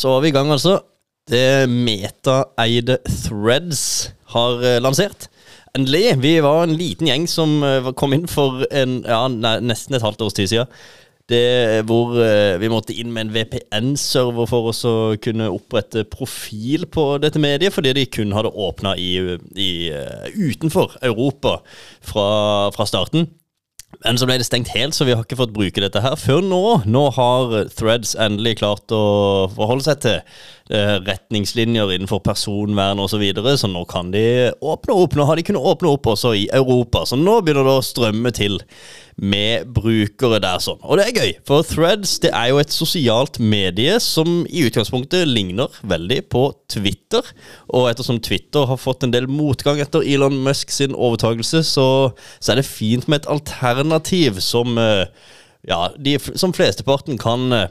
Så var vi i gang, altså. Det meta-eide Threads har eh, lansert. Endelig. Vi var en liten gjeng som eh, kom inn for en, ja, nesten et halvt års tid siden. Det hvor eh, vi måtte inn med en VPN-server for oss å kunne opprette profil på dette mediet, fordi de kun hadde åpna utenfor Europa fra, fra starten. Men så ble det stengt helt, så vi har ikke fått bruke dette her før nå. Nå har Threads endelig klart å forholde seg til eh, retningslinjer innenfor personvern osv., så, videre, så nå kan de åpne opp. Nå har de kunnet åpne opp også i Europa, så nå begynner det å strømme til med brukere der sånn. Og det er gøy, for Threads det er jo et sosialt medie som i utgangspunktet ligner veldig på Twitter. Og ettersom Twitter har fått en del motgang etter Elon Musk sin overtagelse, så, så er det fint med et alternativ som eh, ja, de, som flesteparten kan eh,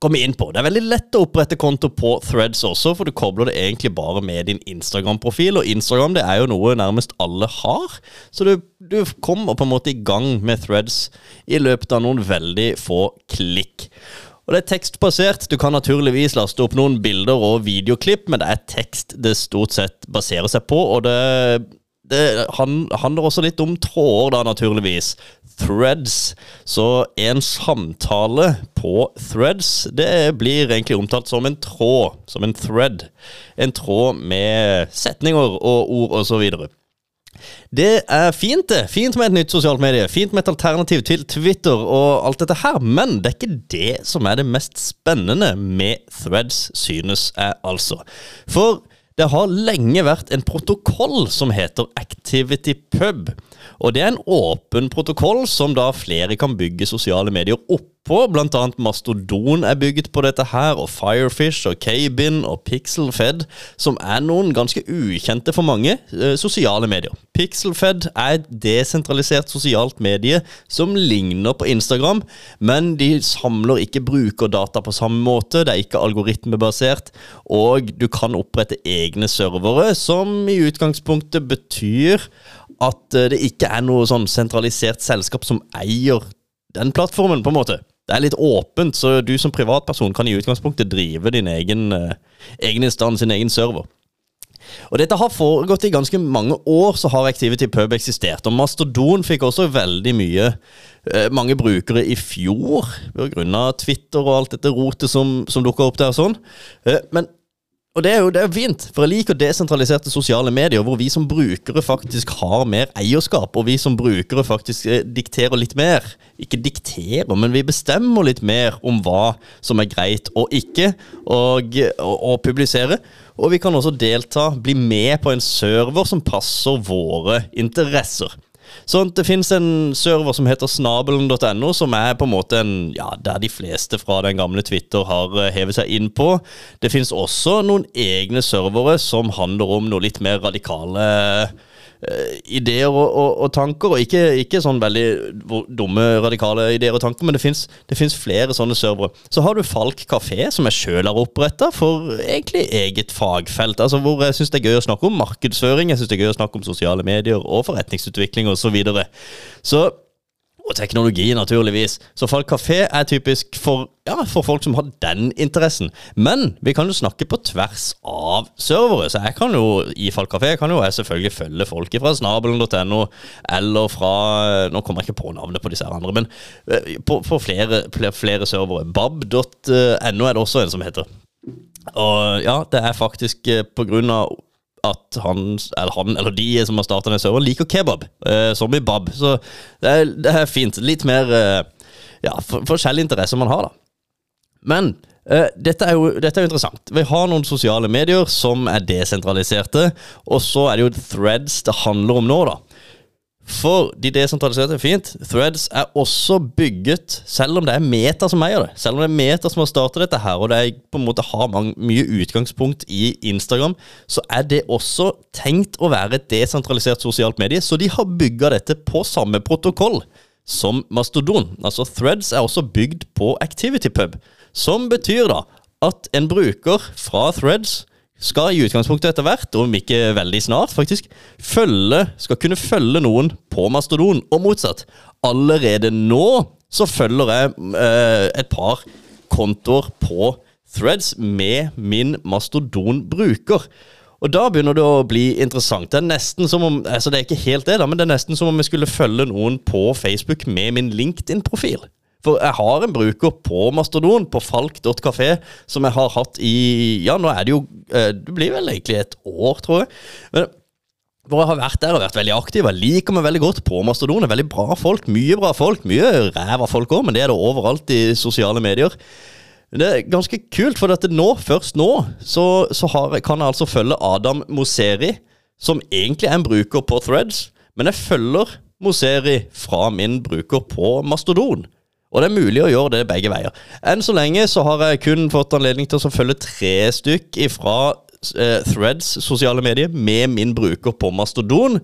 komme inn på. Det er veldig lett å opprette konto på Threads også, for du kobler det egentlig bare med din Instagram-profil. Og Instagram det er jo noe nærmest alle har, så du, du, kommer på en måte i gang med Threads i løpet av noen veldig få klikk. Og Det er tekstbasert. Du kan naturligvis laste opp noen bilder og videoklipp, men det er tekst det stort sett baserer seg på. og det det handler også litt om tråder, da, naturligvis. Threads. Så en samtale på threads, det blir egentlig omtalt som en tråd. Som en thread. En tråd med setninger og ord osv. Det er fint, det. Fint med et nytt sosialt medie. Fint med et alternativ til Twitter og alt dette her. Men det er ikke det som er det mest spennende med threads, synes jeg altså. For det har lenge vært en protokoll som heter Activity Pub. Og det er en åpen protokoll som da flere kan bygge sosiale medier opp på. Blant annet Mastodon er bygget på dette her, og Firefish og Kabin og Pixelfed, som er noen ganske ukjente for mange eh, sosiale medier. Pixelfed er et desentralisert sosialt medie som ligner på Instagram, men de samler ikke brukerdata på samme måte, det er ikke algoritmebasert, og du kan opprette egne servere, som i utgangspunktet betyr at eh, det ikke er noe sånn sentralisert selskap som eier den plattformen, på en måte. Det er litt åpent, så du som privatperson kan i utgangspunktet drive din egen, uh, egen instans, sin egen server. Og Dette har foregått i ganske mange år, så har Activity Pub eksistert. Og Mastodon fikk også veldig mye eh, mange brukere i fjor, pga. Twitter og alt dette rotet som, som dukka opp der. sånn. Eh, men og det er jo det er fint, for jeg liker desentraliserte sosiale medier hvor vi som brukere faktisk har mer eierskap, og vi som brukere faktisk eh, dikterer litt mer. Ikke dikterer, men vi bestemmer litt mer om hva som er greit og ikke å publisere. Og vi kan også delta, bli med på en server som passer våre interesser. Sånn, Det finnes en server som heter snabelen.no, som er på en måte en, ja, der de fleste fra den gamle Twitter har eh, hevet seg inn på. Det finnes også noen egne servere som handler om noe litt mer radikale uh, ideer og, og, og, tanker. Og ikke, ikke, sånn veldig dumme, radikale ideer og tanker, men det fins flere sånne servere. Så har du Falk kafé, som jeg sjøl har oppretta for egentlig eget fagfelt. Altså Hvor jeg syns det er gøy å snakke om markedsføring, jeg syns det er gøy å snakke om sosiale medier og forretningsutvikling osv. Så, videre. så og teknologi, naturligvis. Så Falk kafé er typisk for, ja, for folk som har den interessen. Men vi kan jo snakke på tvers av servere. Så jeg kan jo i Falk kafé kan jo jeg selvfølgelig følge folk fra snabelen.no eller fra Nå kommer jeg ikke på navnet på disse andre, men eh, på, på flere, flere servere. Bab.no er det også en som heter. Og ja, det er faktisk eh, på grunn av at han eller, han, eller de som har starta den serveren, liker kebab. Eh, som i bab. Så det er, det er fint. Litt mer eh, ja, for, forskjellige interesser man har, da. Men eh, dette, er jo, dette, er jo, interessant. Vi har noen sosiale medier som er desentraliserte. Og så er det jo threads det handler om nå, da. For de desentraliserte er fint. Threads er også bygget, selv om det er Meta som eier det. Selv om det er Meta som har startet dette her, og det er på en måte har mye utgangspunkt i Instagram, så er det også tenkt å være et desentralisert sosialt medie. Så de har bygga dette på samme protokoll som Mastodon. Altså Threads er også bygd på ActivityPub, som betyr da at en bruker fra Threads skal i utgangspunktet etter hvert, om ikke veldig snart, faktisk, følge, skal kunne følge noen på Mastodon, og motsatt. Allerede nå så følger jeg eh, et par kontoer på Threads med min Mastodon-bruker. Og da begynner det å bli interessant. Det er nesten som om altså det er ikke helt det da, men det er nesten som om jeg skulle følge noen på Facebook med min LinkedIn-profil. For jeg har en bruker på Mastodon, på falk.kafé, som jeg har hatt i Ja, nå er det jo eh, Det blir vel egentlig et år, tror jeg. Men hvor jeg har vært der og vært veldig aktiv. Jeg liker meg veldig godt på Mastodon. Det er veldig bra folk. Mye bra folk. Mye ræva folk òg, men det er det overalt i sosiale medier. Det er ganske kult, for dette nå, først nå så, så har, kan jeg altså følge Adam Moseri, som egentlig er en bruker på Threads. Men jeg følger Moseri fra min bruker på Mastodon. Og det er mulig å gjøre det begge veier. Enn så lenge så har jeg kun fått anledning til å følge tre stykk fra eh, Threads sosiale medier med min bruker på Mastodon.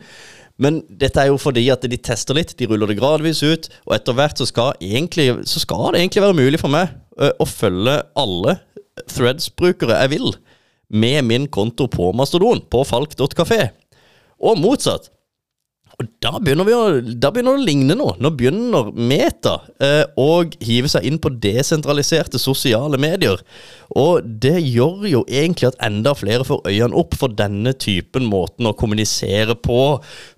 Men dette er jo fordi at de tester litt, de ruller det gradvis ut. Og etter hvert så skal, egentlig, så skal det egentlig være mulig for meg eh, å følge alle Threads-brukere jeg vil, med min konto på Mastodon, på falk.kafé. Og motsatt. Og da begynner, å, da begynner, det å ligne noe. Nå begynner Meta eh, å hive seg inn på desentraliserte sosiale medier. Og det gjør jo egentlig at enda flere får øynene opp for denne typen måten å kommunisere på.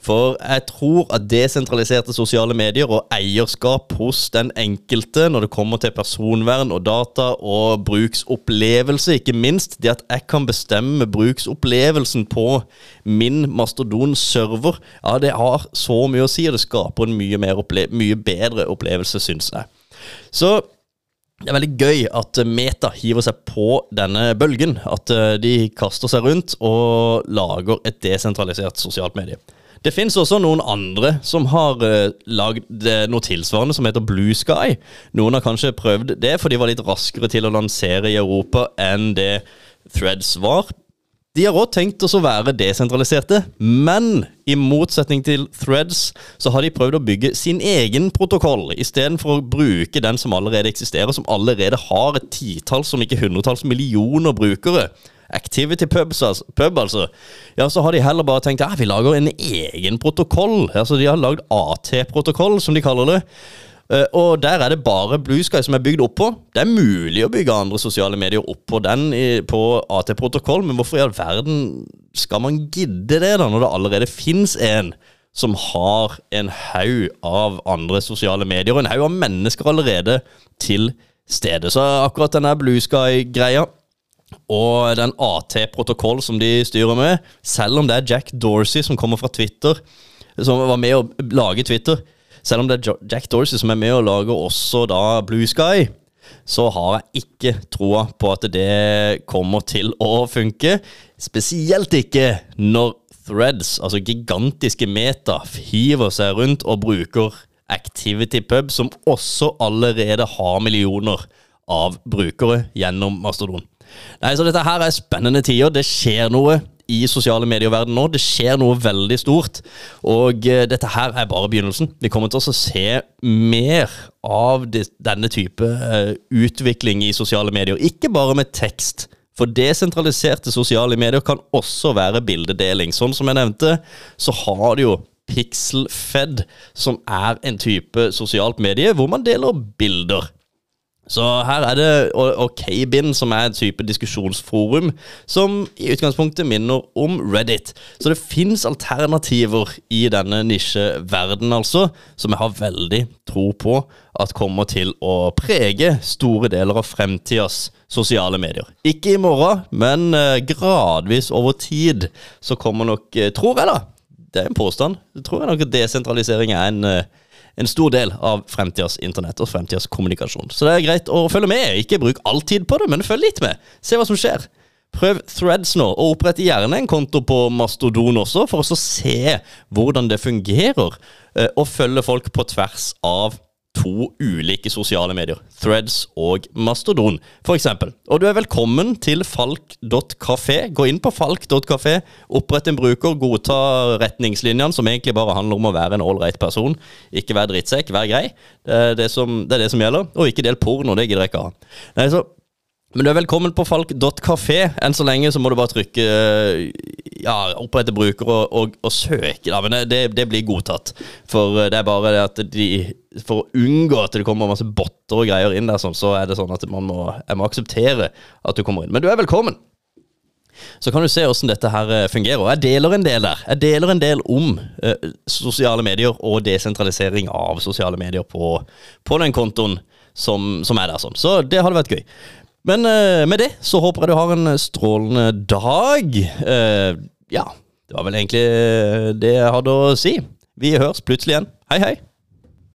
For jeg tror at desentraliserte sosiale medier og eierskap hos den enkelte når det kommer til personvern og data og bruksopplevelse, ikke minst det at jeg kan bestemme bruksopplevelsen på min Mastodon-server, ja, det har har så mye å si, og det skaper en mye, mye bedre opplevelse, syns jeg. Så det er veldig gøy at Meta hiver seg på denne bølgen. At eh, de kaster seg rundt og lager et desentralisert sosialt medie. Det fins også noen andre som har uh, lagd noe tilsvarende som heter Blue Sky. Noen har kanskje prøvd det, for de var litt raskere til å lansere i Europa enn det Threads var. De har òg tenkt å være desentraliserte, men i motsetning til Threads så har de prøvd å bygge sin egen protokoll, istedenfor å bruke den som allerede eksisterer, som allerede har et titalls, om ikke hundretalls millioner brukere. Activity Pubs, altså, pub, altså. Ja, så har de heller bare tenkt ja, vi lager en egen protokoll. Altså, De har lagd AT-protokoll, som de kaller det. Uh, og der er det bare Blue Sky som er bygd oppå. Det er mulig å bygge andre sosiale medier oppå den i, på AT-protokoll, men hvorfor i all verden skal man gidde det, da, når det allerede fins en som har en haug av andre sosiale medier, og en haug av mennesker allerede til stede. Så akkurat denne Blue Sky-greia og den AT-protokoll som de styrer med, selv om det er Jack Dorsey som kommer fra Twitter, som var med å lage Twitter, selv om det er Jack Dorsey som er med og lager også da Blue Sky, så har jeg ikke troa på at det kommer til å funke. Spesielt ikke når Threads, altså gigantiske meta, hiver seg rundt og bruker Activity Pub, som også allerede har millioner av brukere gjennom Mastodon. Nei, så Dette her er spennende tider. Det skjer noe i sosiale medier-verden nå. Det skjer noe veldig stort. Og uh, dette her er bare begynnelsen. Vi kommer til å se mer av det, denne type uh, utvikling i sosiale medier. Ikke bare med tekst. For desentraliserte sosiale medier kan også være bildedeling. Sånn som jeg nevnte, så har du jo Pixelfed, som er en type sosialt medie hvor man deler bilder. Så her er det OKBIN, K-bin, som er en type diskusjonsforum som i utgangspunktet minner om Reddit. Så det fins alternativer i denne nisjeverdenen, altså, som jeg har veldig tro på at kommer til å prege store deler av fremtidas sosiale medier. Ikke i morgen, men eh, gradvis over tid så kommer nok, eh, tror jeg da, det er en påstand, tror jeg nok at desentralisering er en eh, en stor del av fremtidas internett og fremtidas kommunikasjon. Så det er greit å følge med. Ikke bruk all tid på det, men følg litt med. Se hva som skjer. Prøv Threads nå, og opprett gjerne en konto på Mastodon også, for å se hvordan det fungerer. Eh, og følge folk på tvers av to ulike sosiale medier, Threads og Mastodon f.eks. Og du er velkommen til falk.kafé. Gå inn på falk.kafé, opprett en bruker, godta retningslinjene, som egentlig bare handler om å være en ålreit person. Ikke være drittsekk, vær grei. Det er det, som, det er det som gjelder. Og ikke del porno, det gidder jeg ikke ha. Nei, så men du er velkommen på falk.kafé. Enn så lenge så må du bare trykke ja, opprette bruker og, og, og søke, da. Men det, det blir godtatt. For eh, det er bare det at de For å unngå at det kommer masse botter og greier inn der, sånn, så er det sånn at man må, jeg må akseptere at du kommer inn. Men du er velkommen. Så kan du se hvordan dette her eh, fungerer. Og jeg deler en del der. Jeg deler en del om eh, sosiale medier og desentralisering av sosiale medier på, på den kontoen som, som, er der. sånn. Så det hadde vært gøy. Men eh, med det så håper jeg du har en strålende dag. Eh, ja, det var vel egentlig det jeg hadde å si. Vi høres plutselig igjen. Hei, hei.